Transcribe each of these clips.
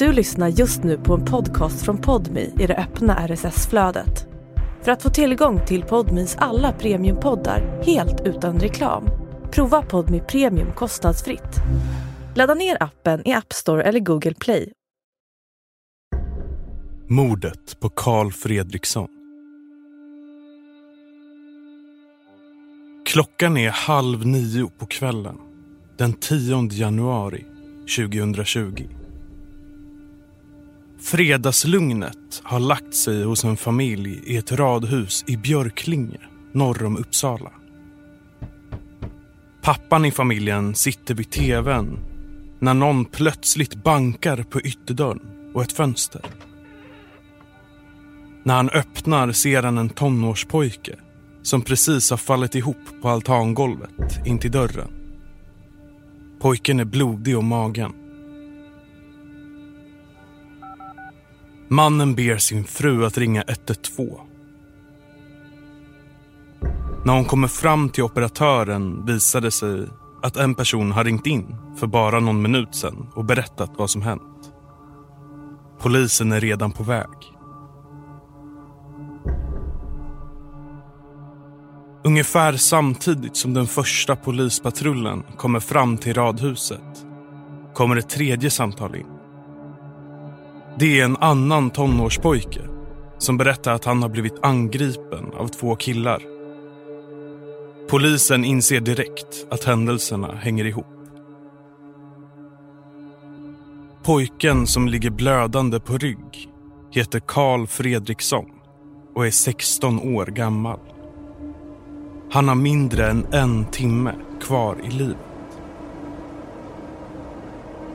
Du lyssnar just nu på en podcast från Podmi i det öppna RSS-flödet. För att få tillgång till Podmis alla premiumpoddar helt utan reklam, prova Podmi Premium kostnadsfritt. Ladda ner appen i App Store eller Google Play. Mordet på Karl Fredriksson. Klockan är halv nio på kvällen den 10 januari 2020. Fredagslugnet har lagt sig hos en familj i ett radhus i Björklinge norr om Uppsala. Pappan i familjen sitter vid tvn när någon plötsligt bankar på ytterdörren och ett fönster. När han öppnar ser han en tonårspojke som precis har fallit ihop på altangolvet intill dörren. Pojken är blodig om magen. Mannen ber sin fru att ringa 112. När hon kommer fram till operatören visar det sig att en person har ringt in för bara någon minut sedan och berättat vad som hänt. Polisen är redan på väg. Ungefär samtidigt som den första polispatrullen kommer fram till radhuset kommer ett tredje samtal in. Det är en annan tonårspojke som berättar att han har blivit angripen av två killar. Polisen inser direkt att händelserna hänger ihop. Pojken som ligger blödande på rygg heter Karl Fredriksson och är 16 år gammal. Han har mindre än en timme kvar i livet.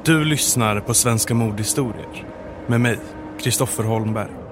Du lyssnar på Svenska mordhistorier med mig, Kristoffer Holmberg.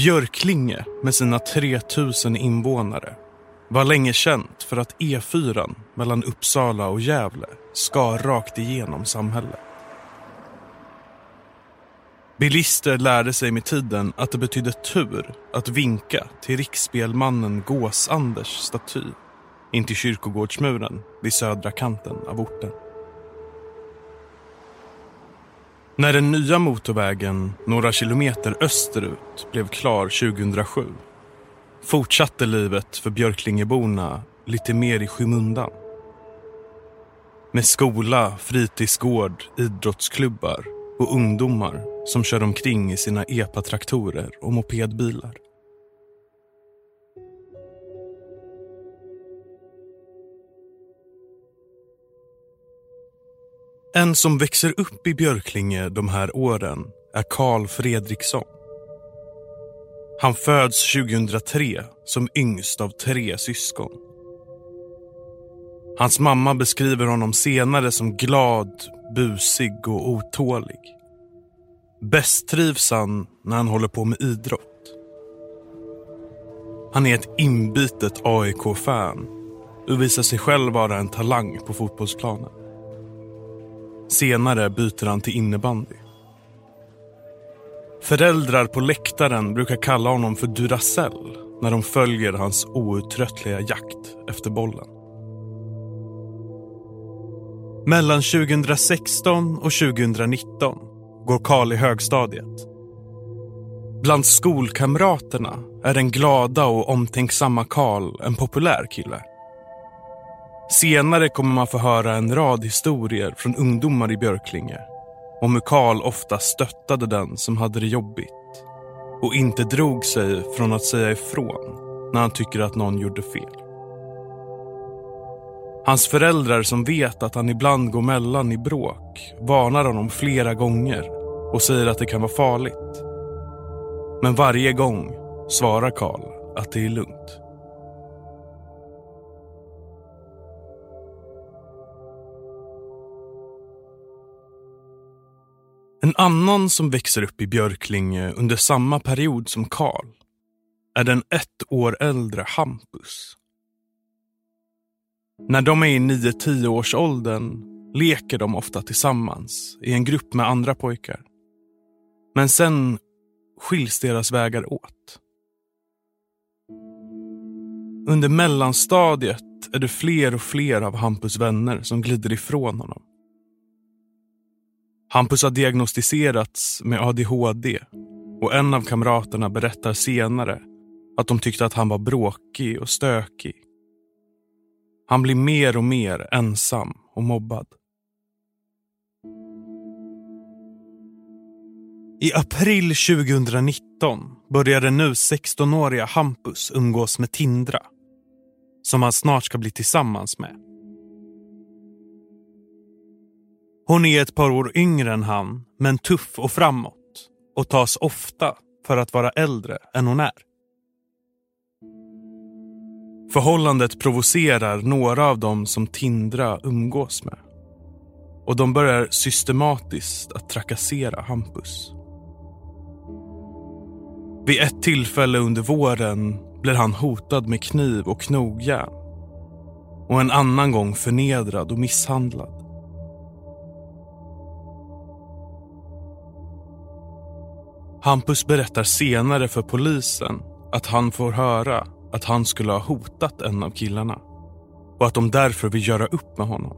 Björklinge med sina 3000 invånare var länge känt för att E4 mellan Uppsala och Gävle skar rakt igenom samhället. Bilister lärde sig med tiden att det betydde tur att vinka till riksspelmannen Gås-Anders staty in till kyrkogårdsmuren vid södra kanten av orten. När den nya motorvägen några kilometer österut blev klar 2007 fortsatte livet för Björklingeborna lite mer i skymundan. Med skola, fritidsgård, idrottsklubbar och ungdomar som kör omkring i sina epatraktorer och mopedbilar. En som växer upp i Björklinge de här åren är Karl Fredriksson. Han föds 2003 som yngst av tre syskon. Hans mamma beskriver honom senare som glad, busig och otålig. Bäst trivs han när han håller på med idrott. Han är ett inbitet AIK-fan och visar sig själv vara en talang på fotbollsplanen. Senare byter han till innebandy. Föräldrar på läktaren brukar kalla honom för Duracell när de följer hans outtröttliga jakt efter bollen. Mellan 2016 och 2019 går Karl i högstadiet. Bland skolkamraterna är den glada och omtänksamma Karl en populär kille. Senare kommer man få höra en rad historier från ungdomar i Björklinge om hur Karl ofta stöttade den som hade det jobbigt och inte drog sig från att säga ifrån när han tycker att någon gjorde fel. Hans föräldrar som vet att han ibland går mellan i bråk varnar honom flera gånger och säger att det kan vara farligt. Men varje gång svarar Karl att det är lugnt. En annan som växer upp i Björklinge under samma period som Karl är den ett år äldre Hampus. När de är i 9-10 års åldern leker de ofta tillsammans i en grupp med andra pojkar. Men sen skiljs deras vägar åt. Under mellanstadiet är det fler och fler av Hampus vänner som glider ifrån honom. Hampus har diagnostiserats med ADHD och en av kamraterna berättar senare att de tyckte att han var bråkig och stökig. Han blir mer och mer ensam och mobbad. I april 2019 började nu 16-åriga Hampus umgås med Tindra som han snart ska bli tillsammans med. Hon är ett par år yngre än han, men tuff och framåt och tas ofta för att vara äldre än hon är. Förhållandet provocerar några av dem som Tindra umgås med. Och de börjar systematiskt att trakassera Hampus. Vid ett tillfälle under våren blir han hotad med kniv och knogjärn. Och en annan gång förnedrad och misshandlad. Hampus berättar senare för polisen att han får höra att han skulle ha hotat en av killarna och att de därför vill göra upp med honom.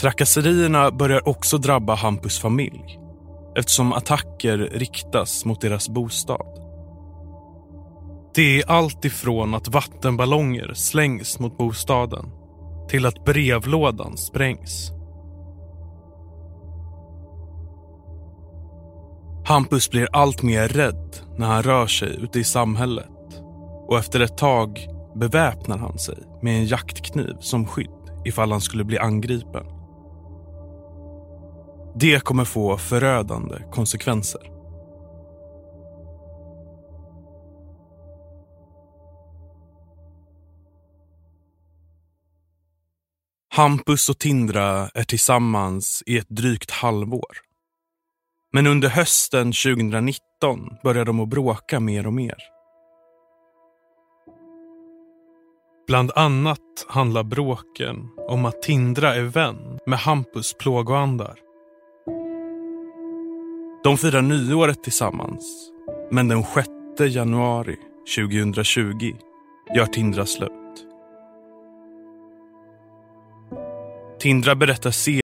Trakasserierna börjar också drabba Hampus familj eftersom attacker riktas mot deras bostad. Det är allt ifrån att vattenballonger slängs mot bostaden till att brevlådan sprängs. Hampus blir allt mer rädd när han rör sig ute i samhället och efter ett tag beväpnar han sig med en jaktkniv som skydd ifall han skulle bli angripen. Det kommer få förödande konsekvenser. Hampus och Tindra är tillsammans i ett drygt halvår. Men under hösten 2019 börjar de att bråka mer och mer. Bland annat handlar bråken om att Tindra är vän med Hampus plågoandar. De firar nyåret tillsammans, men den 6 januari 2020 gör Tindra slut. Tindra berättar senare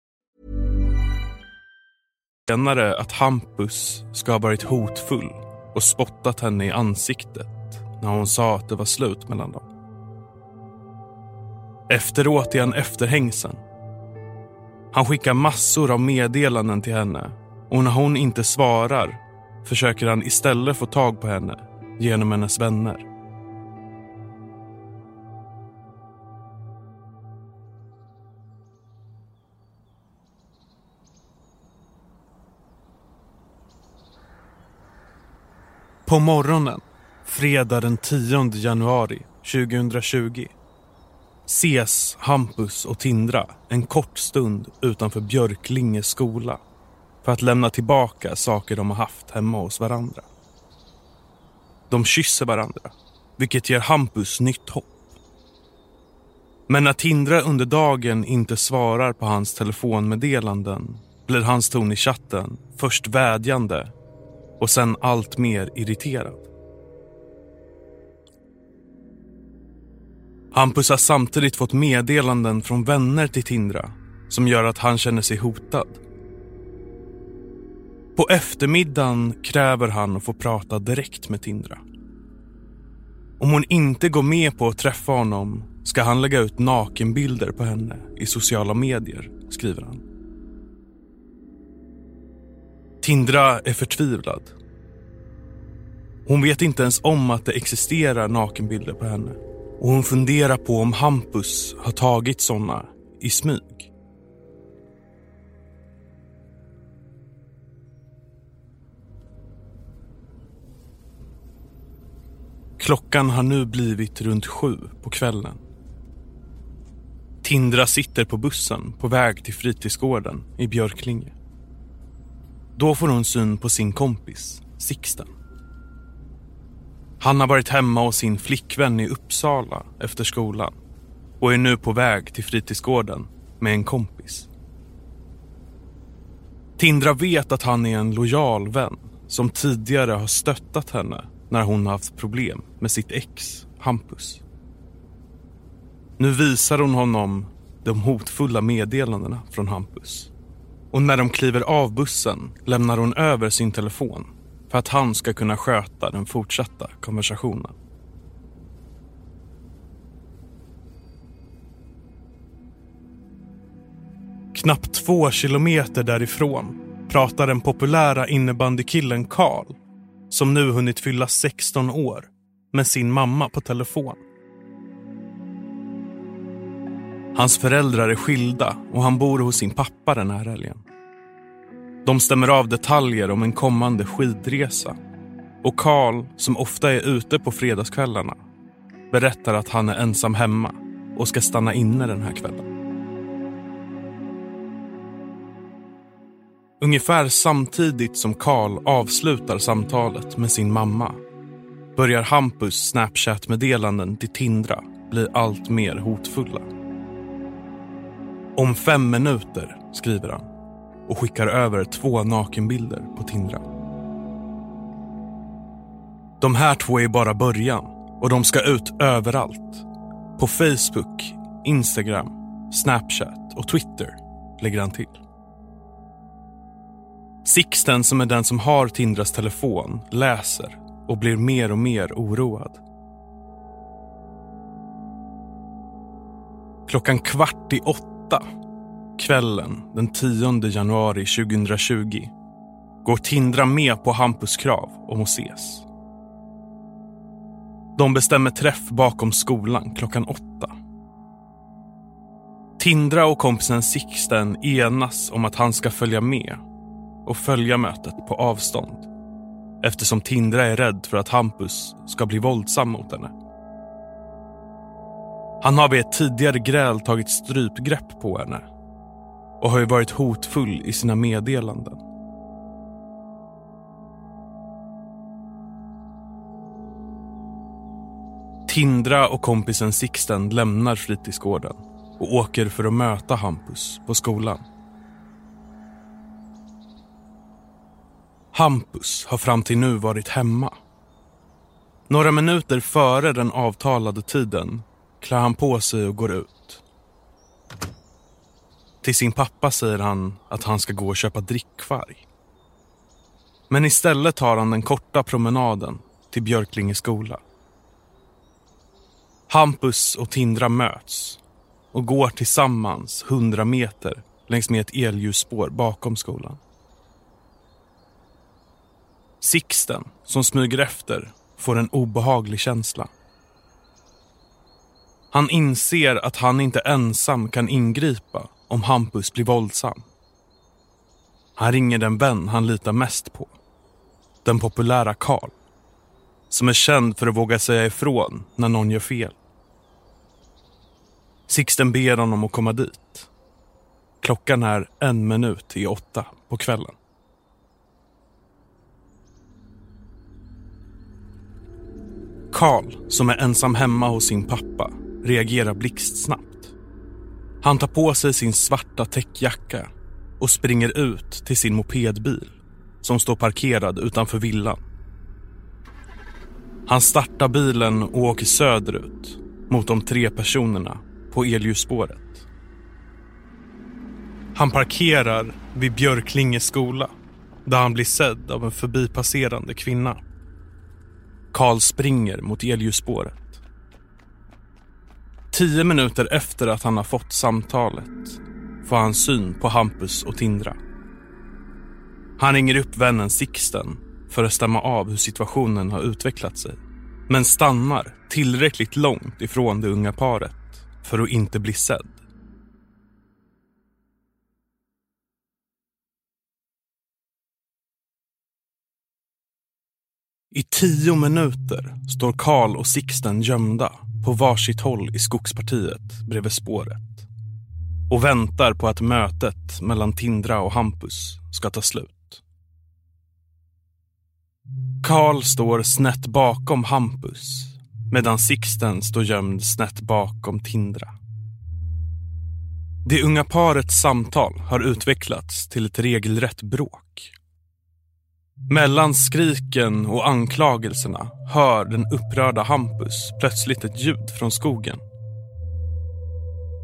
att Hampus ska ha varit hotfull och spottat henne i ansiktet när hon sa att det var slut mellan dem. Efteråt är han efterhängsen. Han skickar massor av meddelanden till henne och när hon inte svarar försöker han istället få tag på henne genom hennes vänner. På morgonen, fredag den 10 januari 2020 ses Hampus och Tindra en kort stund utanför Björklinge skola för att lämna tillbaka saker de har haft hemma hos varandra. De kysser varandra, vilket ger Hampus nytt hopp. Men när Tindra under dagen inte svarar på hans telefonmeddelanden blir hans ton i chatten först vädjande och sen allt mer irriterad. Hampus har samtidigt fått meddelanden från vänner till Tindra som gör att han känner sig hotad. På eftermiddagen kräver han att få prata direkt med Tindra. Om hon inte går med på att träffa honom ska han lägga ut nakenbilder på henne i sociala medier, skriver han. Tindra är förtvivlad. Hon vet inte ens om att det existerar nakenbilder på henne och hon funderar på om Hampus har tagit såna i smyg. Klockan har nu blivit runt sju på kvällen. Tindra sitter på bussen på väg till fritidsgården i Björklinge. Då får hon syn på sin kompis, Sixten. Han har varit hemma hos sin flickvän i Uppsala efter skolan och är nu på väg till fritidsgården med en kompis. Tindra vet att han är en lojal vän som tidigare har stöttat henne när hon har haft problem med sitt ex, Hampus. Nu visar hon honom de hotfulla meddelandena från Hampus. Och när de kliver av bussen lämnar hon över sin telefon för att han ska kunna sköta den fortsatta konversationen. Knappt två kilometer därifrån pratar den populära innebandykillen Karl, som nu hunnit fylla 16 år, med sin mamma på telefon. Hans föräldrar är skilda och han bor hos sin pappa den här helgen. De stämmer av detaljer om en kommande skidresa. Och Karl, som ofta är ute på fredagskvällarna, berättar att han är ensam hemma och ska stanna inne den här kvällen. Ungefär samtidigt som Karl avslutar samtalet med sin mamma börjar Hampus Snapchat-meddelanden till Tindra bli allt mer hotfulla. Om fem minuter, skriver han och skickar över två nakenbilder på Tindra. De här två är bara början och de ska ut överallt. På Facebook, Instagram, Snapchat och Twitter lägger han till. Sixten som är den som har Tindras telefon läser och blir mer och mer oroad. Klockan kvart i åtta kvällen den 10 januari 2020 går Tindra med på Hampus krav om att ses. De bestämmer träff bakom skolan klockan åtta. Tindra och kompisen Sixten enas om att han ska följa med och följa mötet på avstånd eftersom Tindra är rädd för att Hampus ska bli våldsam mot henne. Han har vid ett tidigare gräl tagit strypgrepp på henne och har ju varit hotfull i sina meddelanden. Tindra och kompisen Sixten lämnar fritidsgården och åker för att möta Hampus på skolan. Hampus har fram till nu varit hemma. Några minuter före den avtalade tiden klär han på sig och går ut. Till sin pappa säger han att han ska gå och köpa drickvarg. Men istället tar han den korta promenaden till Björklinge skola. Hampus och Tindra möts och går tillsammans hundra meter längs med ett elljusspår bakom skolan. Sixten, som smyger efter, får en obehaglig känsla. Han inser att han inte ensam kan ingripa om Hampus blir våldsam. Han ringer den vän han litar mest på. Den populära Karl. Som är känd för att våga säga ifrån när någon gör fel. Sixten ber honom att komma dit. Klockan är en minut i åtta på kvällen. Karl, som är ensam hemma hos sin pappa, reagerar blixtsnabbt. Han tar på sig sin svarta täckjacka och springer ut till sin mopedbil som står parkerad utanför villan. Han startar bilen och åker söderut mot de tre personerna på elljusspåret. Han parkerar vid Björklinge skola där han blir sedd av en förbipasserande kvinna. Karl springer mot elljusspåret. Tio minuter efter att han har fått samtalet får han syn på Hampus och Tindra. Han ringer upp vännen Sixten för att stämma av hur situationen har utvecklat sig. Men stannar tillräckligt långt ifrån det unga paret för att inte bli sedd. I tio minuter står Karl och Sixten gömda på varsitt håll i skogspartiet bredvid spåret och väntar på att mötet mellan Tindra och Hampus ska ta slut. Karl står snett bakom Hampus medan Sixten står gömd snett bakom Tindra. Det unga parets samtal har utvecklats till ett regelrätt bråk. Mellan skriken och anklagelserna hör den upprörda Hampus plötsligt ett ljud från skogen.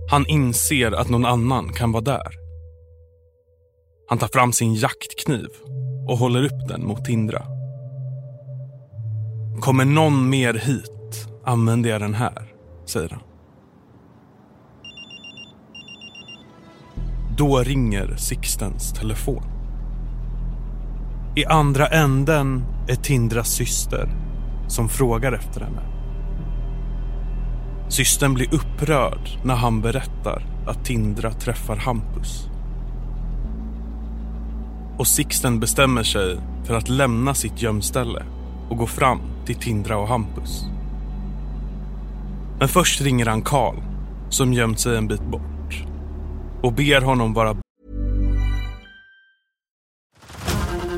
Han inser att någon annan kan vara där. Han tar fram sin jaktkniv och håller upp den mot Tindra. Kommer någon mer hit använder jag den här, säger han. Då ringer Sixtens telefon. I andra änden är Tindras syster som frågar efter henne. Systern blir upprörd när han berättar att Tindra träffar Hampus. Och Sixten bestämmer sig för att lämna sitt gömställe och gå fram till Tindra och Hampus. Men först ringer han Karl, som gömt sig en bit bort och ber honom vara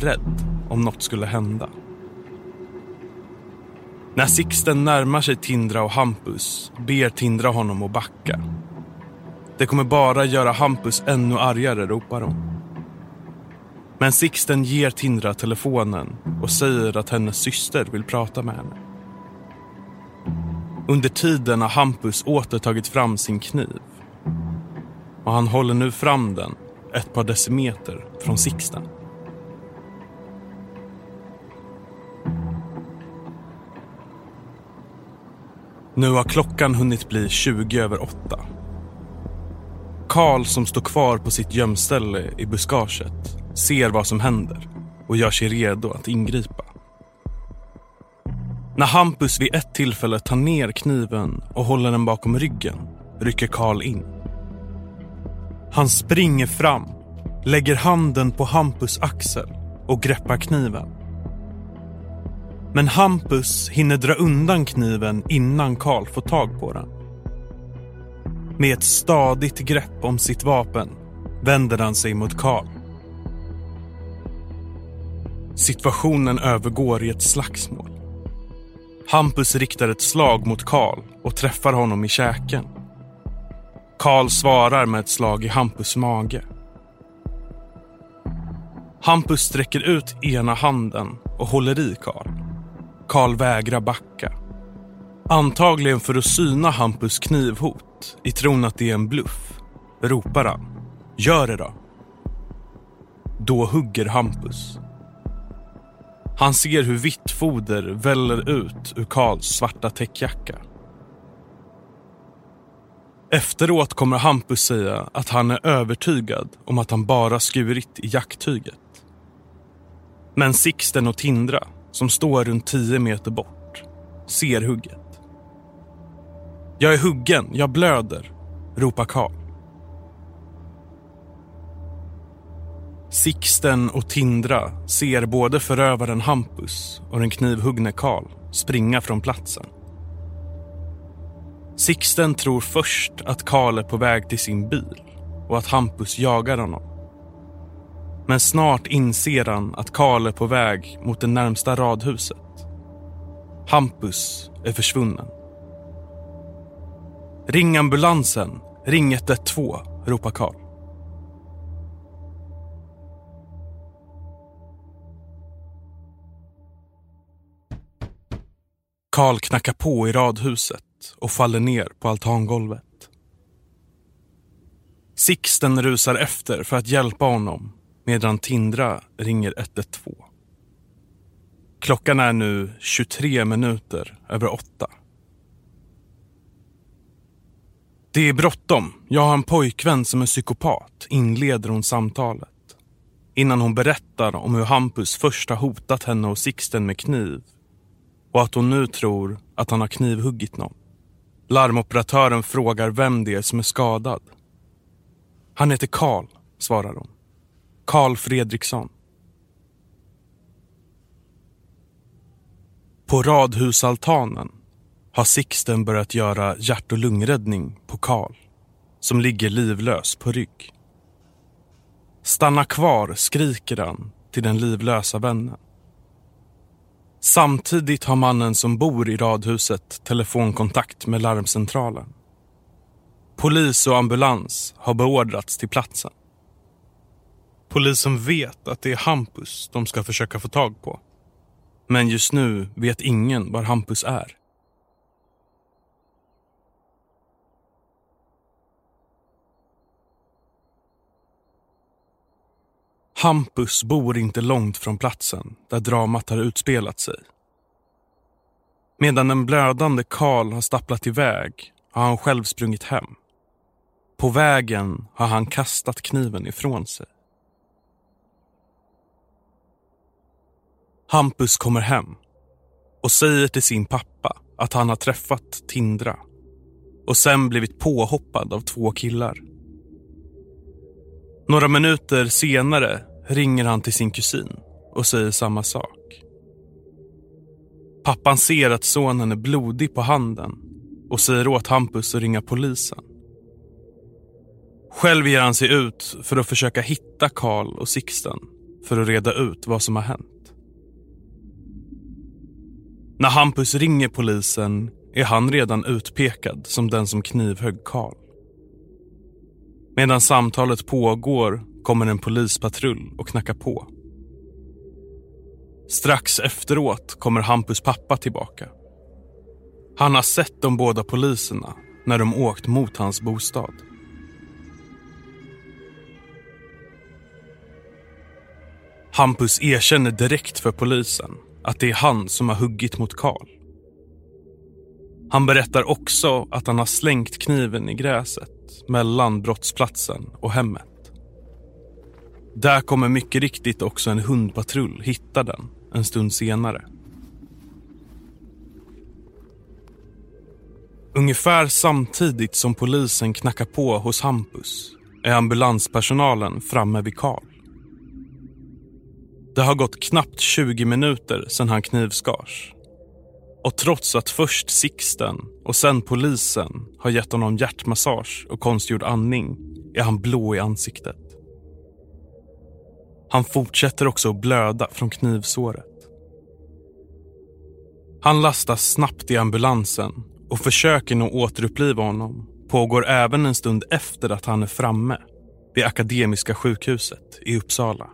beredd om något skulle hända. När Sixten närmar sig Tindra och Hampus ber Tindra honom att backa. Det kommer bara göra Hampus ännu argare, ropar hon. Men Sixten ger Tindra telefonen och säger att hennes syster vill prata med henne. Under tiden har Hampus åter tagit fram sin kniv. Och han håller nu fram den ett par decimeter från Sixten. Nu har klockan hunnit bli 20 över åtta. Karl som står kvar på sitt gömställe i buskaget ser vad som händer och gör sig redo att ingripa. När Hampus vid ett tillfälle tar ner kniven och håller den bakom ryggen rycker Karl in. Han springer fram, lägger handen på Hampus axel och greppar kniven. Men Hampus hinner dra undan kniven innan Karl får tag på den. Med ett stadigt grepp om sitt vapen vänder han sig mot Karl. Situationen övergår i ett slagsmål. Hampus riktar ett slag mot Karl och träffar honom i käken. Karl svarar med ett slag i Hampus mage. Hampus sträcker ut ena handen och håller i Karl. Karl vägrar backa. Antagligen för att syna Hampus knivhot i tron att det är en bluff ropar han. Gör det då. Då hugger Hampus. Han ser hur vitt foder väller ut ur Karls svarta täckjacka. Efteråt kommer Hampus säga att han är övertygad om att han bara skurit i jacktyget. Men Sixten och Tindra, som står runt 10 meter bort, ser hugget. Jag är huggen, jag blöder, ropar Karl. Sixten och Tindra ser både förövaren Hampus och den knivhuggne Karl springa från platsen. Sixten tror först att Karl är på väg till sin bil och att Hampus jagar honom. Men snart inser han att Karl är på väg mot det närmsta radhuset. Hampus är försvunnen. Ring ambulansen, ring 112, ropar Karl. Karl knackar på i radhuset och faller ner på altangolvet. Sixten rusar efter för att hjälpa honom medan Tindra ringer 112. Klockan är nu 23 minuter över åtta. Det är bråttom. Jag har en pojkvän som är psykopat, inleder hon samtalet. Innan hon berättar om hur Hampus först har hotat henne och Sixten med kniv och att hon nu tror att han har knivhuggit någon. Larmoperatören frågar vem det är som är skadad. Han heter Karl, svarar hon. Karl Fredriksson. På radhusaltanen har Sixten börjat göra hjärt och lungräddning på Karl som ligger livlös på rygg. Stanna kvar, skriker han till den livlösa vännen. Samtidigt har mannen som bor i radhuset telefonkontakt med larmcentralen. Polis och ambulans har beordrats till platsen. Polisen vet att det är Hampus de ska försöka få tag på. Men just nu vet ingen var Hampus är. Hampus bor inte långt från platsen där dramat har utspelat sig. Medan den blödande Karl har stapplat iväg har han själv sprungit hem. På vägen har han kastat kniven ifrån sig. Hampus kommer hem och säger till sin pappa att han har träffat Tindra och sen blivit påhoppad av två killar. Några minuter senare ringer han till sin kusin och säger samma sak. Pappan ser att sonen är blodig på handen och säger åt Hampus att ringa polisen. Själv ger han sig ut för att försöka hitta Karl och Sixten för att reda ut vad som har hänt. När Hampus ringer polisen är han redan utpekad som den som knivhögg Karl. Medan samtalet pågår kommer en polispatrull och knackar på. Strax efteråt kommer Hampus pappa tillbaka. Han har sett de båda poliserna när de åkt mot hans bostad. Hampus erkänner direkt för polisen att det är han som har huggit mot Karl. Han berättar också att han har slängt kniven i gräset mellan brottsplatsen och hemmet. Där kommer mycket riktigt också en hundpatrull hitta den en stund senare. Ungefär samtidigt som polisen knackar på hos Hampus är ambulanspersonalen framme vid Karl. Det har gått knappt 20 minuter sedan han knivskars. Och trots att först Sixten och sen polisen har gett honom hjärtmassage och konstgjord andning är han blå i ansiktet. Han fortsätter också att blöda från knivsåret. Han lastas snabbt i ambulansen och försöken att återuppliva honom pågår även en stund efter att han är framme vid Akademiska sjukhuset i Uppsala.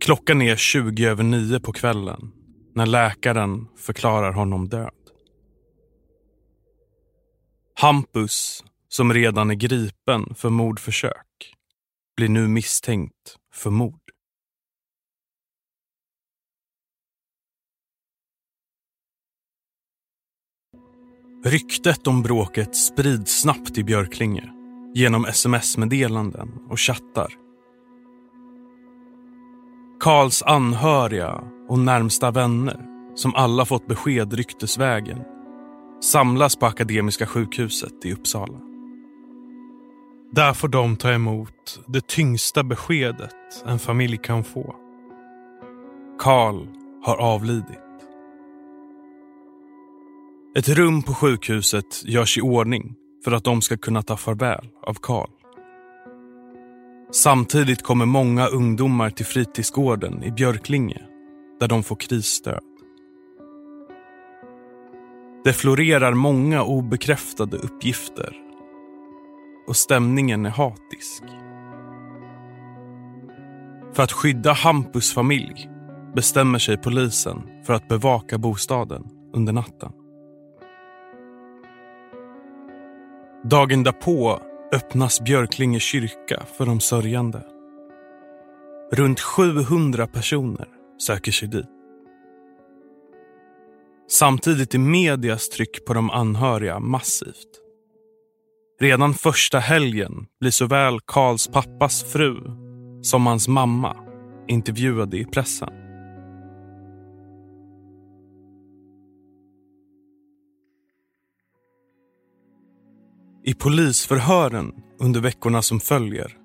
Klockan är 20 över nio på kvällen när läkaren förklarar honom död. Hampus, som redan är gripen för mordförsök, blir nu misstänkt för mord. Ryktet om bråket sprids snabbt i Björklinge genom sms-meddelanden och chattar. Karls anhöriga och närmsta vänner, som alla fått besked ryktesvägen, samlas på Akademiska sjukhuset i Uppsala. Där får de ta emot det tyngsta beskedet en familj kan få. Karl har avlidit. Ett rum på sjukhuset görs i ordning för att de ska kunna ta farväl av Karl. Samtidigt kommer många ungdomar till fritidsgården i Björklinge där de får krisstöd. Det florerar många obekräftade uppgifter och stämningen är hatisk. För att skydda Hampus familj bestämmer sig polisen för att bevaka bostaden under natten. Dagen därpå öppnas Björklinge kyrka för de sörjande. Runt 700 personer söker sig dit. Samtidigt är medias tryck på de anhöriga massivt. Redan första helgen blir såväl Karls pappas fru som hans mamma intervjuade i pressen. I polisförhören under veckorna som följer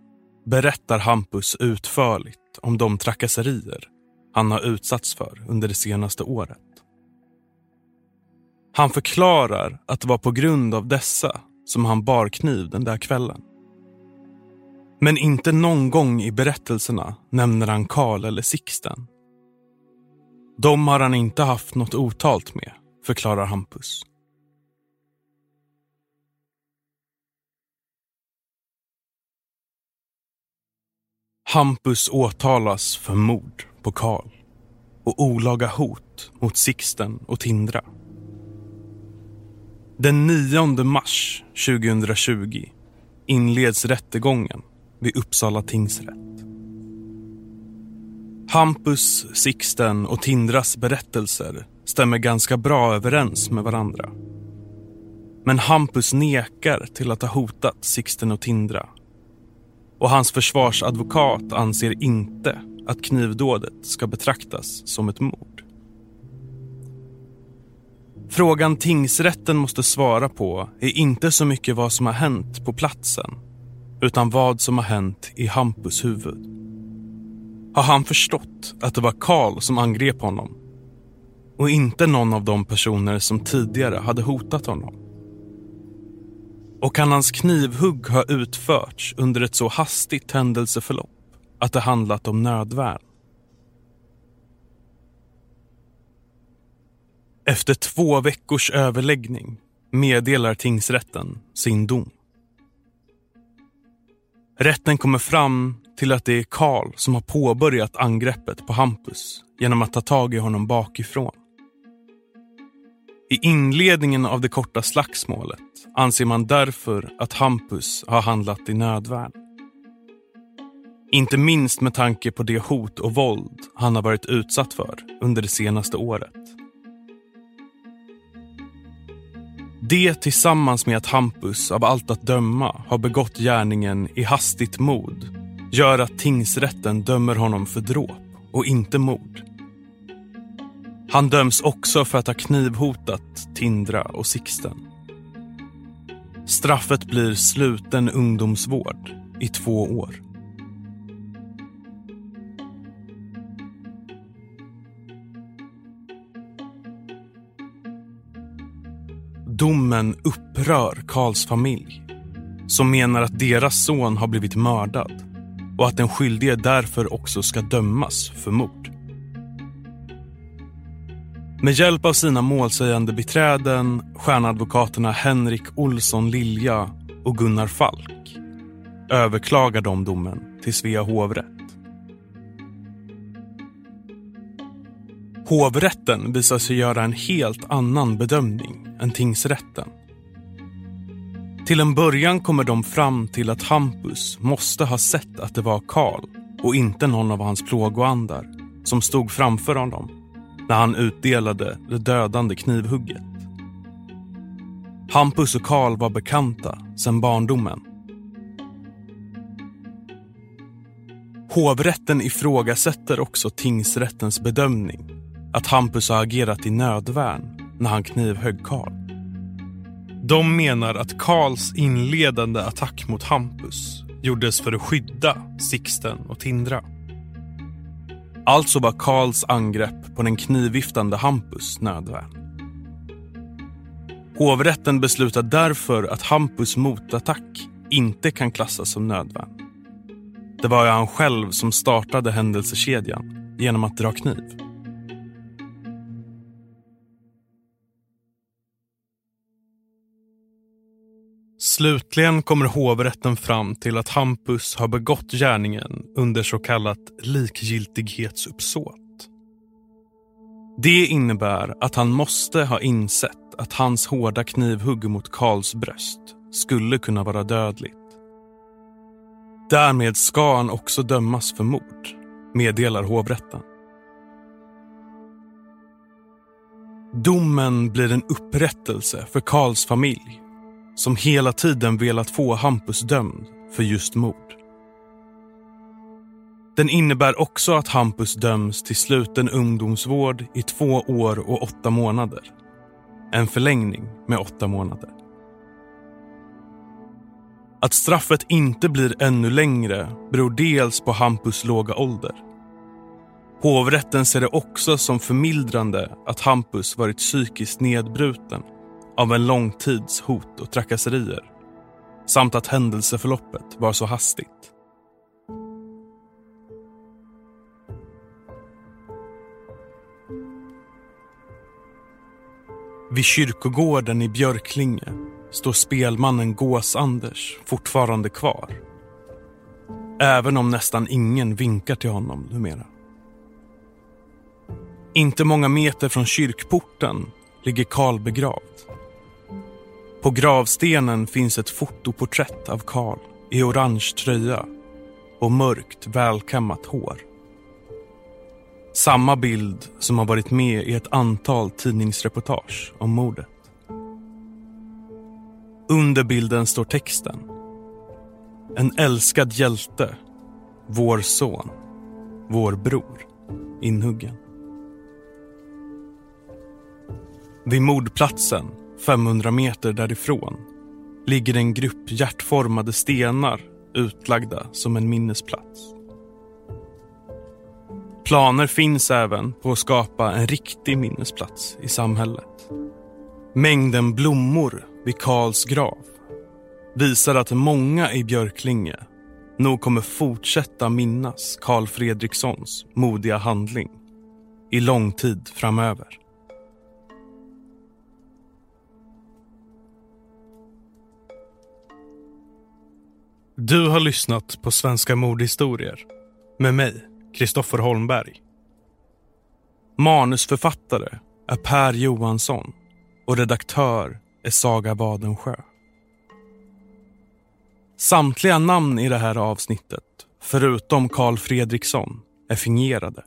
berättar Hampus utförligt om de trakasserier han har utsatts för under det senaste året. Han förklarar att det var på grund av dessa som han bar kniv den där kvällen. Men inte någon gång i berättelserna nämner han Karl eller Sixten. De har han inte haft något otalt med, förklarar Hampus. Hampus åtalas för mord på Karl och olaga hot mot Sixten och Tindra. Den 9 mars 2020 inleds rättegången vid Uppsala tingsrätt. Hampus, Sixten och Tindras berättelser stämmer ganska bra överens med varandra. Men Hampus nekar till att ha hotat Sixten och Tindra och hans försvarsadvokat anser inte att knivdådet ska betraktas som ett mord. Frågan tingsrätten måste svara på är inte så mycket vad som har hänt på platsen utan vad som har hänt i Hampus huvud. Har han förstått att det var Karl som angrep honom och inte någon av de personer som tidigare hade hotat honom? Och kan hans knivhugg ha utförts under ett så hastigt händelseförlopp att det handlat om nödvärn? Efter två veckors överläggning meddelar tingsrätten sin dom. Rätten kommer fram till att det är Karl som har påbörjat angreppet på Hampus genom att ta tag i honom bakifrån. I inledningen av det korta slagsmålet anser man därför att Hampus har handlat i nödvärn. Inte minst med tanke på det hot och våld han har varit utsatt för under det senaste året. Det tillsammans med att Hampus av allt att döma har begått gärningen i hastigt mod gör att tingsrätten dömer honom för dråp och inte mord. Han döms också för att ha knivhotat Tindra och Sixten. Straffet blir sluten ungdomsvård i två år. Domen upprör Karls familj som menar att deras son har blivit mördad och att den skyldige därför också ska dömas för mord. Med hjälp av sina målsägande biträden, stjärnadvokaterna Henrik Olsson Lilja och Gunnar Falk överklagar de domen till Svea hovrätt. Hovrätten visar sig göra en helt annan bedömning än tingsrätten. Till en början kommer de fram till att Hampus måste ha sett att det var Karl och inte någon av hans plågoandar som stod framför honom när han utdelade det dödande knivhugget. Hampus och Karl var bekanta sedan barndomen. Hovrätten ifrågasätter också tingsrättens bedömning att Hampus har agerat i nödvärn när han knivhögg Karl. De menar att Karls inledande attack mot Hampus gjordes för att skydda Sixten och Tindra. Alltså var Karls angrepp på den knivviftande Hampus nödvärn. Hovrätten beslutar därför att Hampus motattack inte kan klassas som nödvärn. Det var ju han själv som startade händelsekedjan genom att dra kniv. Slutligen kommer hovrätten fram till att Hampus har begått gärningen under så kallat likgiltighetsuppsåt. Det innebär att han måste ha insett att hans hårda knivhugg mot Karls bröst skulle kunna vara dödligt. Därmed ska han också dömas för mord, meddelar hovrätten. Domen blir en upprättelse för Karls familj som hela tiden velat få Hampus dömd för just mord. Den innebär också att Hampus döms till sluten ungdomsvård i två år och åtta månader. En förlängning med åtta månader. Att straffet inte blir ännu längre beror dels på Hampus låga ålder. Hovrätten ser det också som förmildrande att Hampus varit psykiskt nedbruten av en lång tids hot och trakasserier samt att händelseförloppet var så hastigt. Vid kyrkogården i Björklinge står spelmannen Gås-Anders fortfarande kvar. Även om nästan ingen vinkar till honom numera. Inte många meter från kyrkporten ligger Karl begravd. På gravstenen finns ett fotoporträtt av Karl i orange tröja och mörkt välkammat hår. Samma bild som har varit med i ett antal tidningsreportage om mordet. Under bilden står texten. En älskad hjälte, vår son, vår bror, inhuggen. Vid mordplatsen 500 meter därifrån ligger en grupp hjärtformade stenar utlagda som en minnesplats. Planer finns även på att skapa en riktig minnesplats i samhället. Mängden blommor vid Karls grav visar att många i Björklinge nog kommer fortsätta minnas Karl Fredrikssons modiga handling i lång tid framöver. Du har lyssnat på Svenska mordhistorier med mig, Kristoffer Holmberg. Manusförfattare är Per Johansson och redaktör är Saga Wadensjö. Samtliga namn i det här avsnittet, förutom Karl Fredriksson, är fingerade.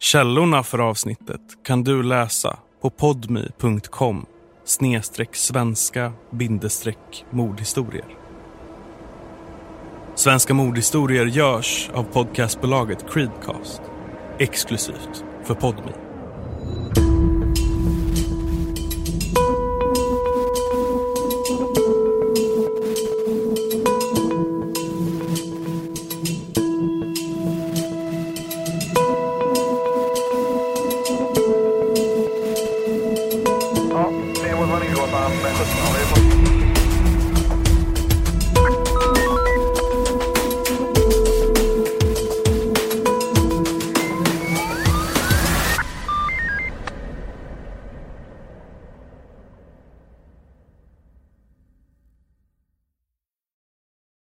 Källorna för avsnittet kan du läsa på podmi.com snedstreck svenska bindestreck mordhistorier. Svenska mordhistorier görs av podcastbolaget Creedcast. Exklusivt för Podme.